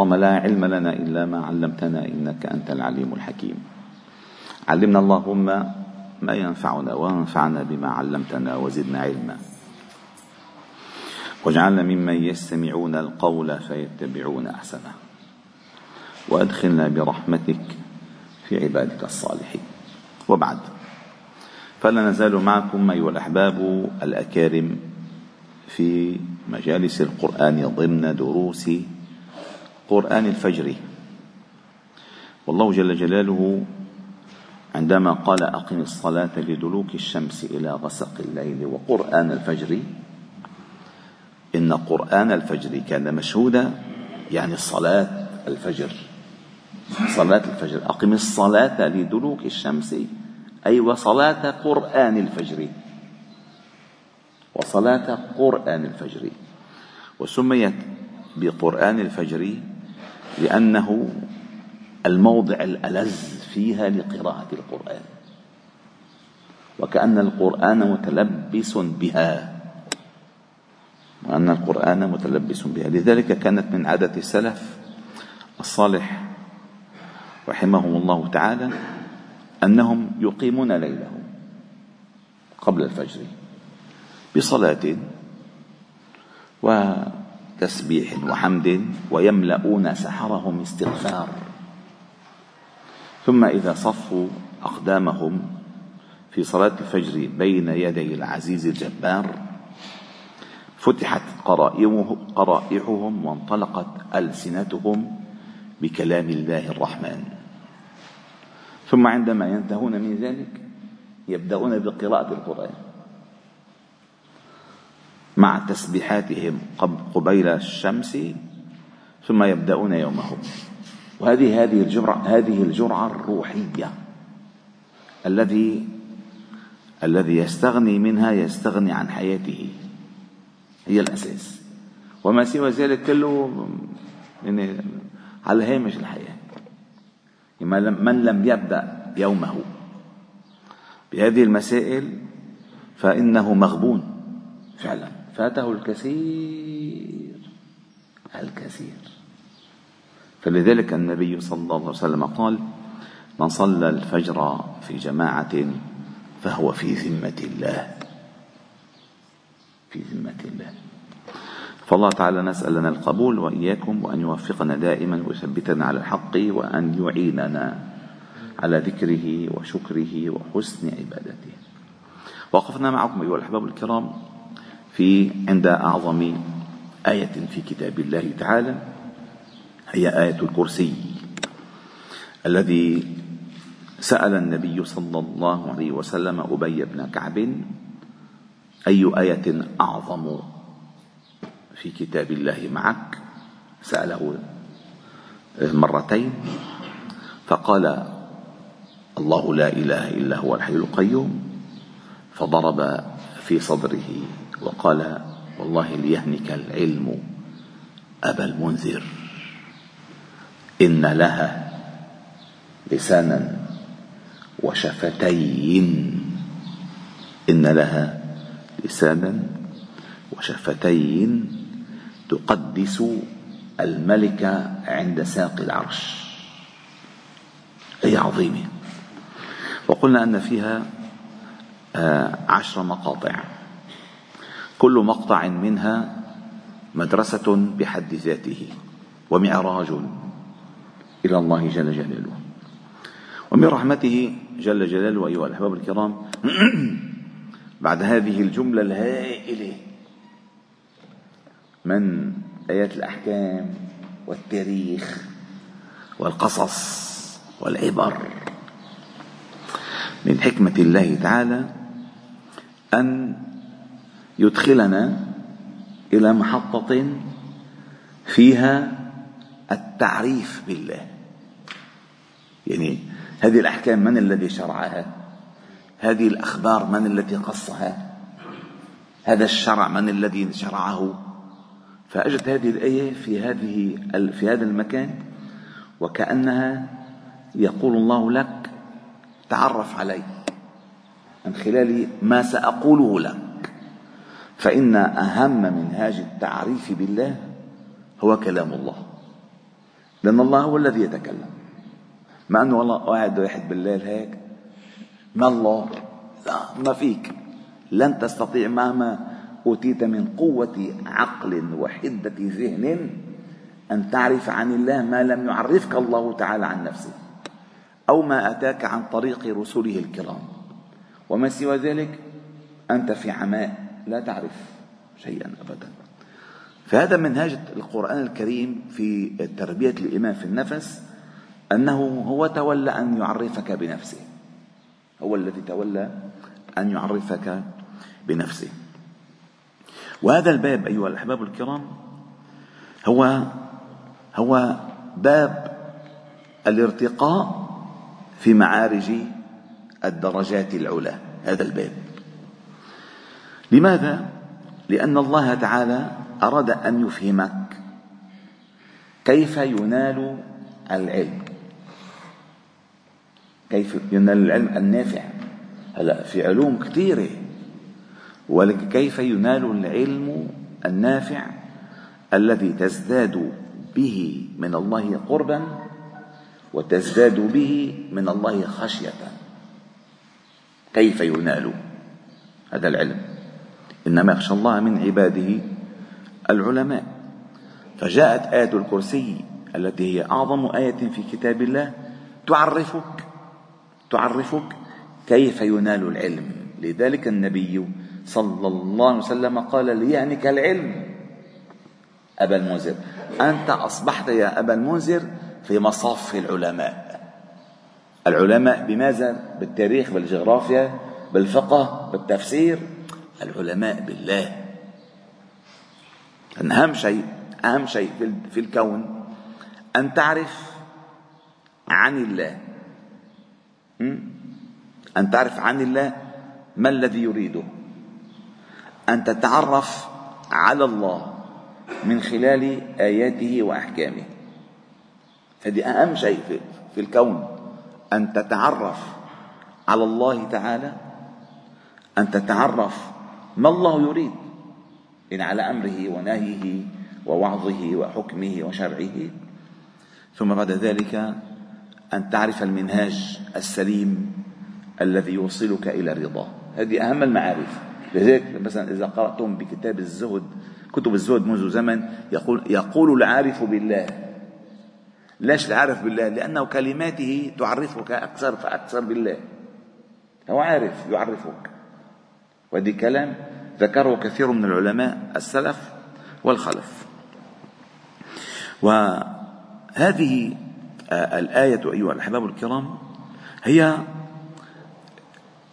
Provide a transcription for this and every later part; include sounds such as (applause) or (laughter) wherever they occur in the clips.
اللهم لا علم لنا إلا ما علمتنا إنك أنت العليم الحكيم علمنا اللهم ما ينفعنا وانفعنا بما علمتنا وزدنا علما واجعلنا ممن يستمعون القول فيتبعون أحسنه وأدخلنا برحمتك في عبادك الصالحين وبعد فلا نزال معكم أيها الأحباب الأكارم في مجالس القرآن ضمن دروس قرآن الفجر والله جل جلاله عندما قال أقم الصلاة لدلوك الشمس إلى غسق الليل وقرآن الفجر إن قرآن الفجر كان مشهودا يعني صلاة الفجر صلاة الفجر أقم الصلاة لدلوك الشمس أي وصلاة قرآن الفجر وصلاة قرآن الفجر وسميت بقرآن الفجر لأنه الموضع الألذ فيها لقراءة القرآن وكأن القرآن متلبس بها وأن القرآن متلبس بها لذلك كانت من عادة السلف الصالح رحمهم الله تعالى أنهم يقيمون ليلهم قبل الفجر بصلاة و تسبيح وحمد ويملؤون سحرهم استغفار ثم إذا صفوا أقدامهم في صلاة الفجر بين يدي العزيز الجبار فتحت قرائحهم وانطلقت ألسنتهم بكلام الله الرحمن ثم عندما ينتهون من ذلك يبدأون بقراءة القرآن مع تسبيحاتهم قبيل الشمس ثم يبدأون يومهم وهذه هذه الجرعة هذه الجرعة الروحية الذي الذي يستغني منها يستغني عن حياته هي الأساس وما سوى ذلك كله يعني على هامش الحياة من لم يبدأ يومه بهذه المسائل فإنه مغبون فعلا فاته الكثير الكثير فلذلك النبي صلى الله عليه وسلم قال من صلى الفجر في جماعة فهو في ذمة الله في ذمة الله فالله تعالى نسأل لنا القبول وإياكم وأن يوفقنا دائما ويثبتنا على الحق وأن يعيننا على ذكره وشكره وحسن عبادته وقفنا معكم أيها الأحباب الكرام في عند أعظم آية في كتاب الله تعالى هي آية الكرسي الذي سأل النبي صلى الله عليه وسلم أبي بن كعب أي آية أعظم في كتاب الله معك سأله مرتين فقال الله لا إله إلا هو الحي القيوم فضرب في صدره وقال والله ليهنك العلم أبا المنذر إن لها لسانا وشفتين إن لها لسانا وشفتين تقدس الملك عند ساق العرش أي عظيمة وقلنا أن فيها آه، عشر مقاطع كل مقطع منها مدرسة بحد ذاته ومعراج إلى الله جل جلاله ومن رحمته جل جلاله أيها الأحباب الكرام (clears throat) بعد هذه الجملة الهائلة من آيات الأحكام والتاريخ والقصص والعبر من حكمة الله تعالى أن يدخلنا الى محطه فيها التعريف بالله يعني هذه الاحكام من الذي شرعها هذه الاخبار من التي قصها هذا الشرع من الذي شرعه فاجت هذه الايه في هذه في هذا المكان وكانها يقول الله لك تعرف علي من خلال ما ساقوله لك فإن أهم منهاج التعريف بالله هو كلام الله لأن الله هو الذي يتكلم مع أنه والله قاعد واحد بالليل هيك ما الله لا ما فيك لن تستطيع مهما أوتيت من قوة عقل وحدة ذهن أن تعرف عن الله ما لم يعرفك الله تعالى عن نفسه أو ما أتاك عن طريق رسله الكرام وما سوى ذلك أنت في عماء لا تعرف شيئا أبدا فهذا منهاج القرآن الكريم في تربية الإيمان في النفس أنه هو تولى أن يعرفك بنفسه هو الذي تولى أن يعرفك بنفسه وهذا الباب أيها الأحباب الكرام هو هو باب الارتقاء في معارج الدرجات العلى هذا الباب لماذا؟ لأن الله تعالى أراد أن يفهمك كيف ينال العلم كيف ينال العلم النافع هلا في علوم كثيرة ولكن كيف ينال العلم النافع الذي تزداد به من الله قربا وتزداد به من الله خشية كيف ينال هذا العلم إنما يخشى الله من عباده العلماء فجاءت آية الكرسي التي هي أعظم آية في كتاب الله تعرفك تعرفك كيف ينال العلم لذلك النبي صلى الله عليه وسلم قال ليعنك العلم أبا المنذر أنت أصبحت يا أبا المنذر في مصاف العلماء العلماء بماذا؟ بالتاريخ بالجغرافيا بالفقه بالتفسير العلماء بالله أن أهم شيء أهم شيء في الكون أن تعرف عن الله أن تعرف عن الله ما الذي يريده أن تتعرف على الله من خلال آياته وأحكامه هذه أهم شيء في الكون أن تتعرف على الله تعالى أن تتعرف ما الله يريد إن على أمره ونهيه ووعظه وحكمه وشرعه ثم بعد ذلك أن تعرف المنهاج السليم الذي يوصلك إلى الرضا هذه أهم المعارف لذلك مثلا إذا قرأتم بكتاب الزهد كتب الزهد منذ زمن يقول, يقول العارف بالله ليش العارف بالله لأنه كلماته تعرفك أكثر فأكثر بالله هو عارف يعرفك ودي كلام ذكره كثير من العلماء السلف والخلف وهذه آه، الآية أيها الأحباب الكرام هي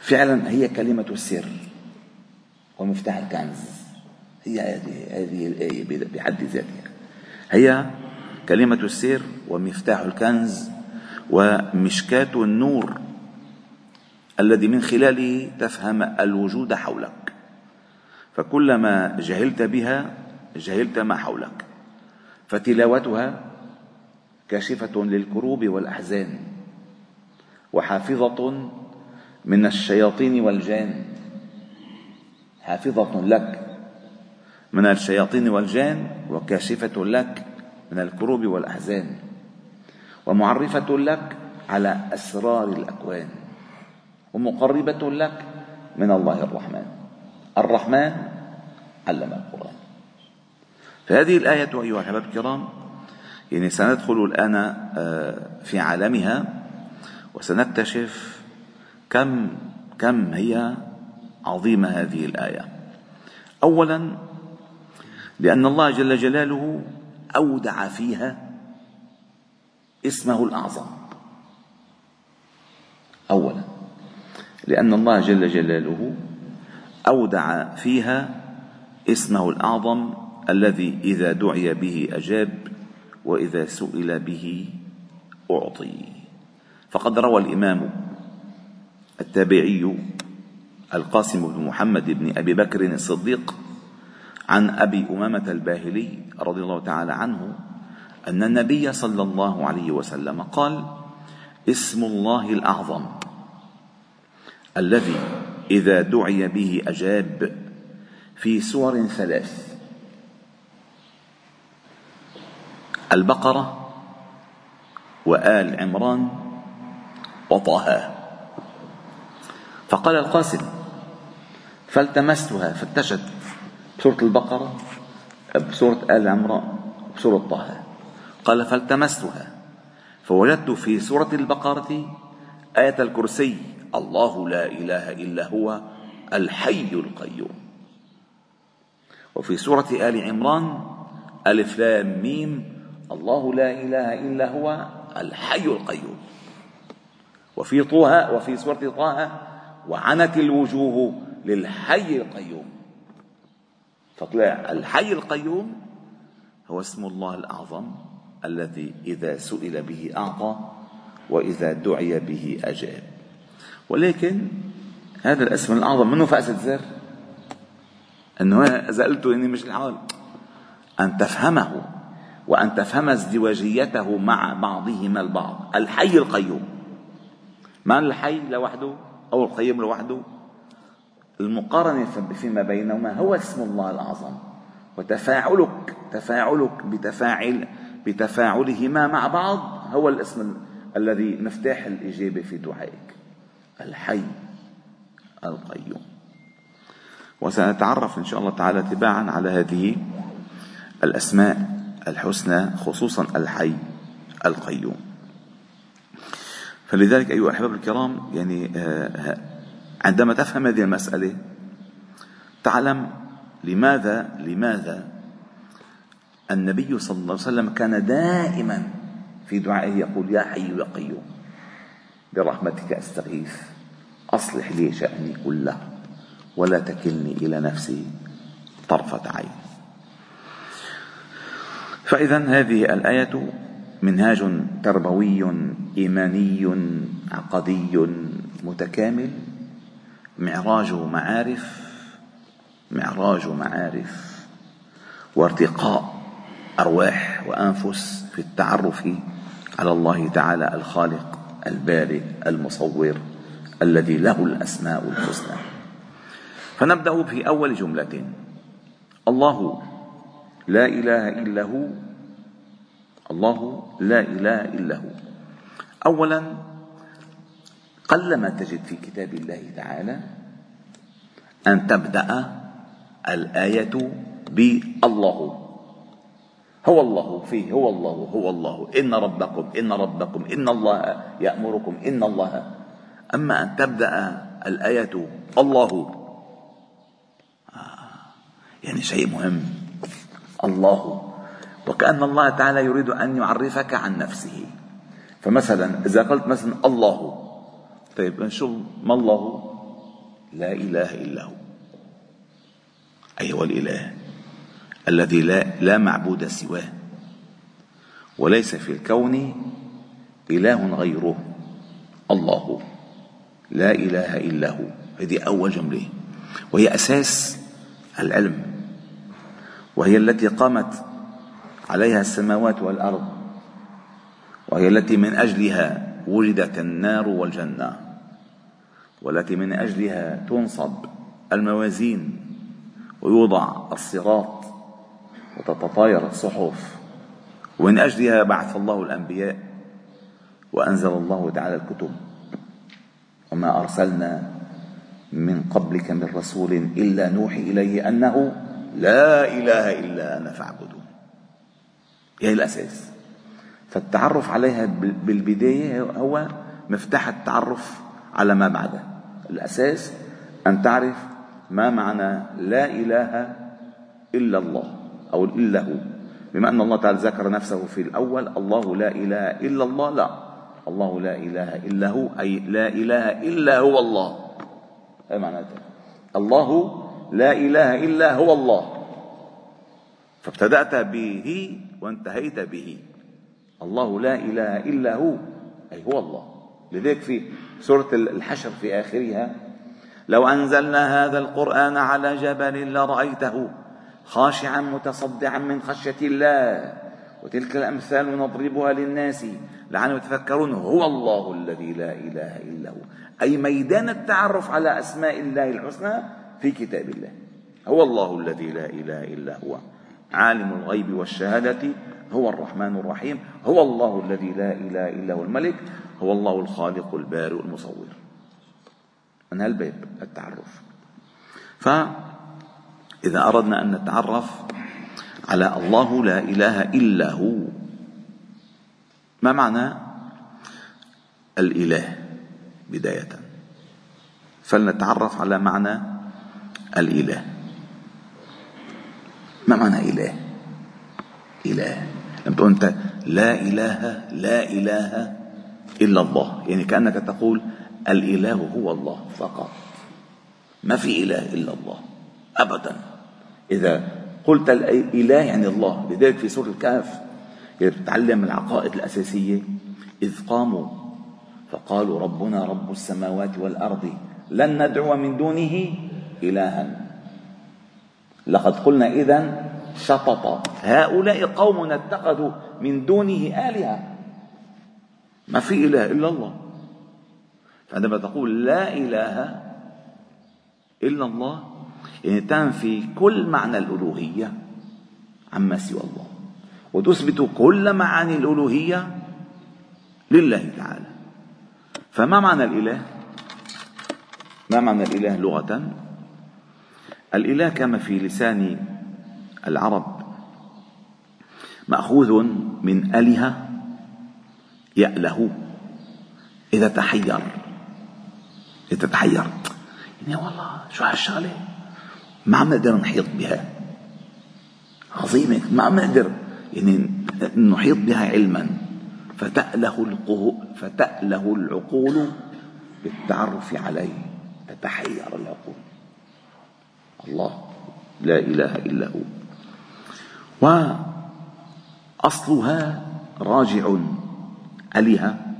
فعلا هي كلمة السر ومفتاح الكنز هي هذه هذه الآية بحد ذاتها هي كلمة السر ومفتاح الكنز ومشكاة النور الذي من خلاله تفهم الوجود حولك فكلما جهلت بها جهلت ما حولك فتلاوتها كاشفه للكروب والاحزان وحافظه من الشياطين والجان حافظه لك من الشياطين والجان وكاشفه لك من الكروب والاحزان ومعرفه لك على اسرار الاكوان ومقربة لك من الله الرحمن الرحمن علم القرآن فهذه الآية أيها الأحباب الكرام يعني سندخل الآن آه، في عالمها وسنكتشف كم كم هي عظيمة هذه الآية أولا لأن الله جل جلاله أودع فيها اسمه الأعظم أولا لأن الله جل جلاله أودع فيها اسمه الأعظم الذي إذا دعي به أجاب وإذا سئل به أعطي فقد روى الإمام التابعي القاسم بن محمد بن أبي بكر الصديق عن أبي أمامة الباهلي رضي الله تعالى عنه أن النبي صلى الله عليه وسلم قال اسم الله الأعظم الذي إذا دعي به أجاب في سور ثلاث البقرة وآل عمران وطه فقال القاسم فالتمستها فتشت بسورة البقرة بسورة آل عمران بسورة طه قال فالتمستها فوجدت في سورة البقرة آية الكرسي الله لا إله إلا هو الحي القيوم وفي سورة آل عمران ألف لام ميم الله لا إله إلا هو الحي القيوم وفي طه وفي سورة طه وعنت الوجوه للحي القيوم فطلع الحي القيوم هو اسم الله الأعظم الذي إذا سئل به أعطى وإذا دعي به أجاب ولكن هذا الاسم الاعظم منه فاس زر انه اذا قلته اني مش الحال ان تفهمه وان تفهم ازدواجيته مع بعضهما البعض الحي القيوم ما الحي لوحده او القيوم لوحده المقارنة فيما بينهما هو اسم الله الأعظم وتفاعلك تفاعلك بتفاعل بتفاعلهما مع بعض هو الاسم الذي مفتاح الإجابة في دعائك الحي القيوم وسنتعرف إن شاء الله تعالى تباعا على هذه الأسماء الحسنى خصوصا الحي القيوم فلذلك أيها الأحباب الكرام يعني آه، عندما تفهم هذه المسألة تعلم لماذا لماذا النبي صلى الله عليه وسلم كان دائما في دعائه يقول يا حي يا قيوم برحمتك أستغيث أصلح لي شأني كله ولا تكلني إلى نفسي طرفة عين فإذا هذه الآية منهاج تربوي إيماني عقدي متكامل معراج معارف معراج معارف وارتقاء أرواح وأنفس في التعرف على الله تعالى الخالق البارئ المصور الذي له الاسماء الحسنى فنبدا في اول جمله الله لا اله الا هو الله لا اله الا هو اولا قلما تجد في كتاب الله تعالى ان تبدا الايه بالله هو الله فيه هو الله هو الله إن ربكم إن ربكم إن الله يأمركم إن الله أما أن تبدأ الآية الله آه، يعني شيء مهم الله وكأن الله تعالى يريد أن يعرفك عن نفسه فمثلا إذا قلت مثلا الله طيب شو ما الله لا إله إلا هو أيها الإله الذي لا, لا معبود سواه وليس في الكون إله غيره الله لا إله إلا هو هذه أول جملة وهي أساس العلم وهي التي قامت عليها السماوات والأرض وهي التي من أجلها وجدت النار والجنة والتي من أجلها تنصب الموازين ويوضع الصراط وتتطاير الصحف ومن أجلها بعث الله الأنبياء وأنزل الله تعالى الكتب وما أرسلنا من قبلك من رسول إلا نوحي إليه أنه لا إله إلا أنا فاعبدون هي الأساس فالتعرف عليها بالبداية هو مفتاح التعرف على ما بعده الأساس أن تعرف ما معنى لا إله إلا الله أو إلا هو بما أن الله تعالى ذكر نفسه في الأول الله لا إله إلا الله لا الله لا إله إلا هو أي لا إله إلا هو الله هذا معناته الله لا إله إلا هو الله فابتدأت به وانتهيت به الله لا إله إلا هو أي هو الله لذلك في سورة الحشر في آخرها لو أنزلنا هذا القرآن على جبل لرأيته خاشعا متصدعا من خشية الله وتلك الأمثال نضربها للناس لعلهم يتفكرون هو الله الذي لا إله إلا هو أي ميدان التعرف على أسماء الله الحسنى في كتاب الله هو الله الذي لا إله إلا هو عالم الغيب والشهادة هو الرحمن الرحيم هو الله الذي لا إله إلا هو الملك هو الله الخالق البارئ المصور من هالباب التعرف ف إذا أردنا أن نتعرف على الله لا إله إلا هو ما معنى الإله بداية فلنتعرف على معنى الإله ما معنى إله إله لم تقول أنت لا إله لا إله إلا الله يعني كأنك تقول الإله هو الله فقط ما في إله إلا الله أبداً إذا قلت الإله يعني الله لذلك في سورة الكهف يتعلم العقائد الأساسية إذ قاموا فقالوا ربنا رب السماوات والأرض لن ندعو من دونه إلها لقد قلنا إذا شطط هؤلاء قوم اتخذوا من دونه آلهة ما في إله إلا الله فعندما تقول لا إله إلا الله يعني تنفي كل معنى الألوهية عما سوى الله وتثبت كل معاني الألوهية لله تعالى فما معنى الإله؟ ما معنى الإله لغة؟ الإله كما في لسان العرب مأخوذ من أله يأله إذا تحير إذا تحيرت يعني والله شو هالشغلة ما عم نقدر نحيط بها عظيمة ما عم نقدر يعني نحيط بها علما فتأله فتأله العقول بالتعرف عليه تتحير العقول الله لا إله إلا هو وأصلها راجع أليها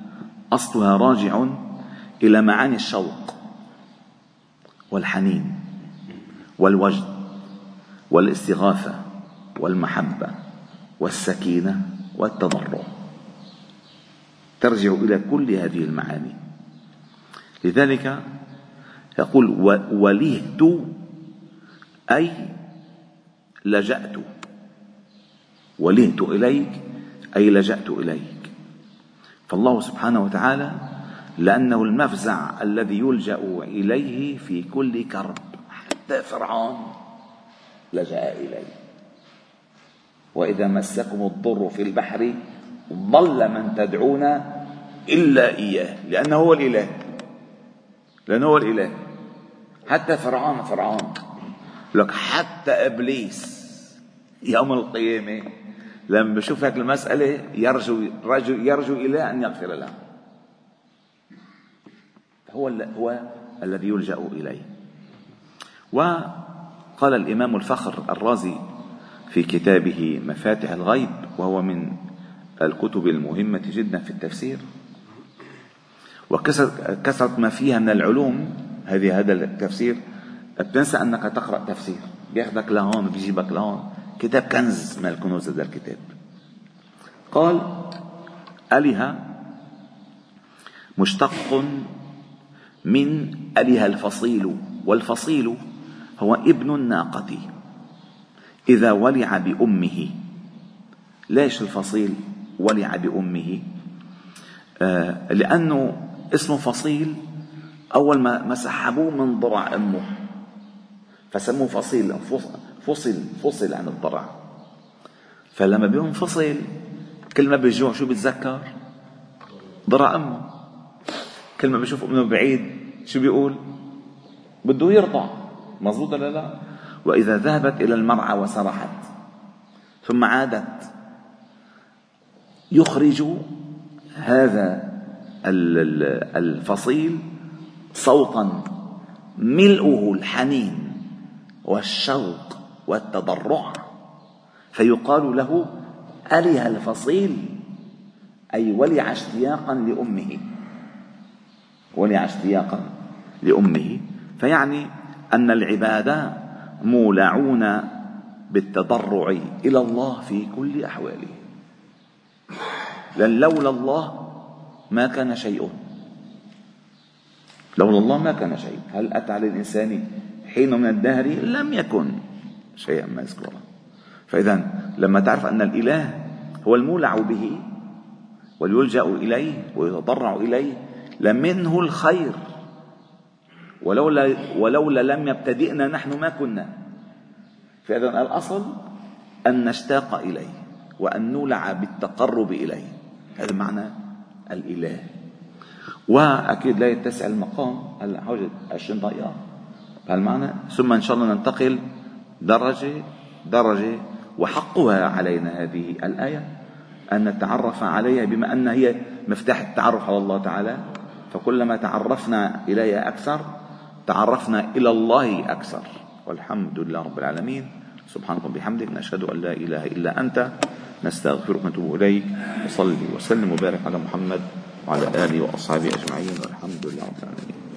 أصلها راجع إلى معاني الشوق والحنين والوجد والاستغاثه والمحبه والسكينه والتضرع ترجع الى كل هذه المعاني لذلك يقول ولهت اي لجأت ولهت إليك أي لجأت إليك فالله سبحانه وتعالى لأنه المفزع الذي يلجأ إليه في كل كرب حتى فرعون لجأ إليه وإذا مسكم الضر في البحر ضل من تدعون إلا إياه لأنه هو الإله لأنه هو الإله حتى فرعون فرعون لك حتى إبليس يوم القيامة لما بشوف هيك المسألة يرجو يرجو, يرجو الى أن يغفر له هو هو الذي يلجأ إليه وقال الإمام الفخر الرازي في كتابه مفاتح الغيب وهو من الكتب المهمة جدا في التفسير وكثرة ما فيها من العلوم هذه هذا التفسير بتنسى أنك تقرأ تفسير بياخذك لهون بيجيبك لهون كتاب كنز من الكنوز هذا الكتاب قال أله مشتق من أله الفصيل والفصيل هو ابن الناقة إذا ولع بأمه ليش الفصيل ولع بأمه آه لأنه اسمه فصيل أول ما, ما سحبوه من ضرع أمه فسموه فصيل فصل فصل عن الضرع فلما بينفصل كل ما بيجوع شو بيتذكر ضرع أمه كل ما بيشوف أمه بعيد شو بيقول بده يرضع مظبوط ولا لا وإذا ذهبت إلى المرعى وسرحت ثم عادت يخرج هذا الفصيل صوتا ملؤه الحنين والشوق والتضرع فيقال له أله الفصيل أي ولع اشتياقا لأمه ولع اشتياقا لأمه فيعني أن العباد مولعون بالتضرع إلى الله في كل أحواله لأن لولا الله ما كان شيء لولا الله ما كان شيء هل أتى على الإنسان حين من الدهر لم يكن شيئا ما يذكره فإذا لما تعرف أن الإله هو المولع به وليلجأ إليه ويتضرع إليه لمنه الخير ولولا ولولا لم يبتدئنا نحن ما كنا فإذا الأصل أن نشتاق إليه وأن نولع بالتقرب إليه هذا معنى الإله وأكيد لا يتسع المقام هلا حوالي 20 دقيقة بهالمعنى ثم إن شاء الله ننتقل درجة درجة وحقها علينا هذه الآية أن نتعرف عليها بما أن هي مفتاح التعرف على الله تعالى فكلما تعرفنا إليها أكثر تعرفنا إلى الله أكثر والحمد لله رب العالمين سبحانك وبحمدك نشهد أن لا إله إلا أنت نستغفرك ونتوب إليك وصلي وسلم وبارك على محمد وعلى آله وأصحابه أجمعين والحمد لله رب العالمين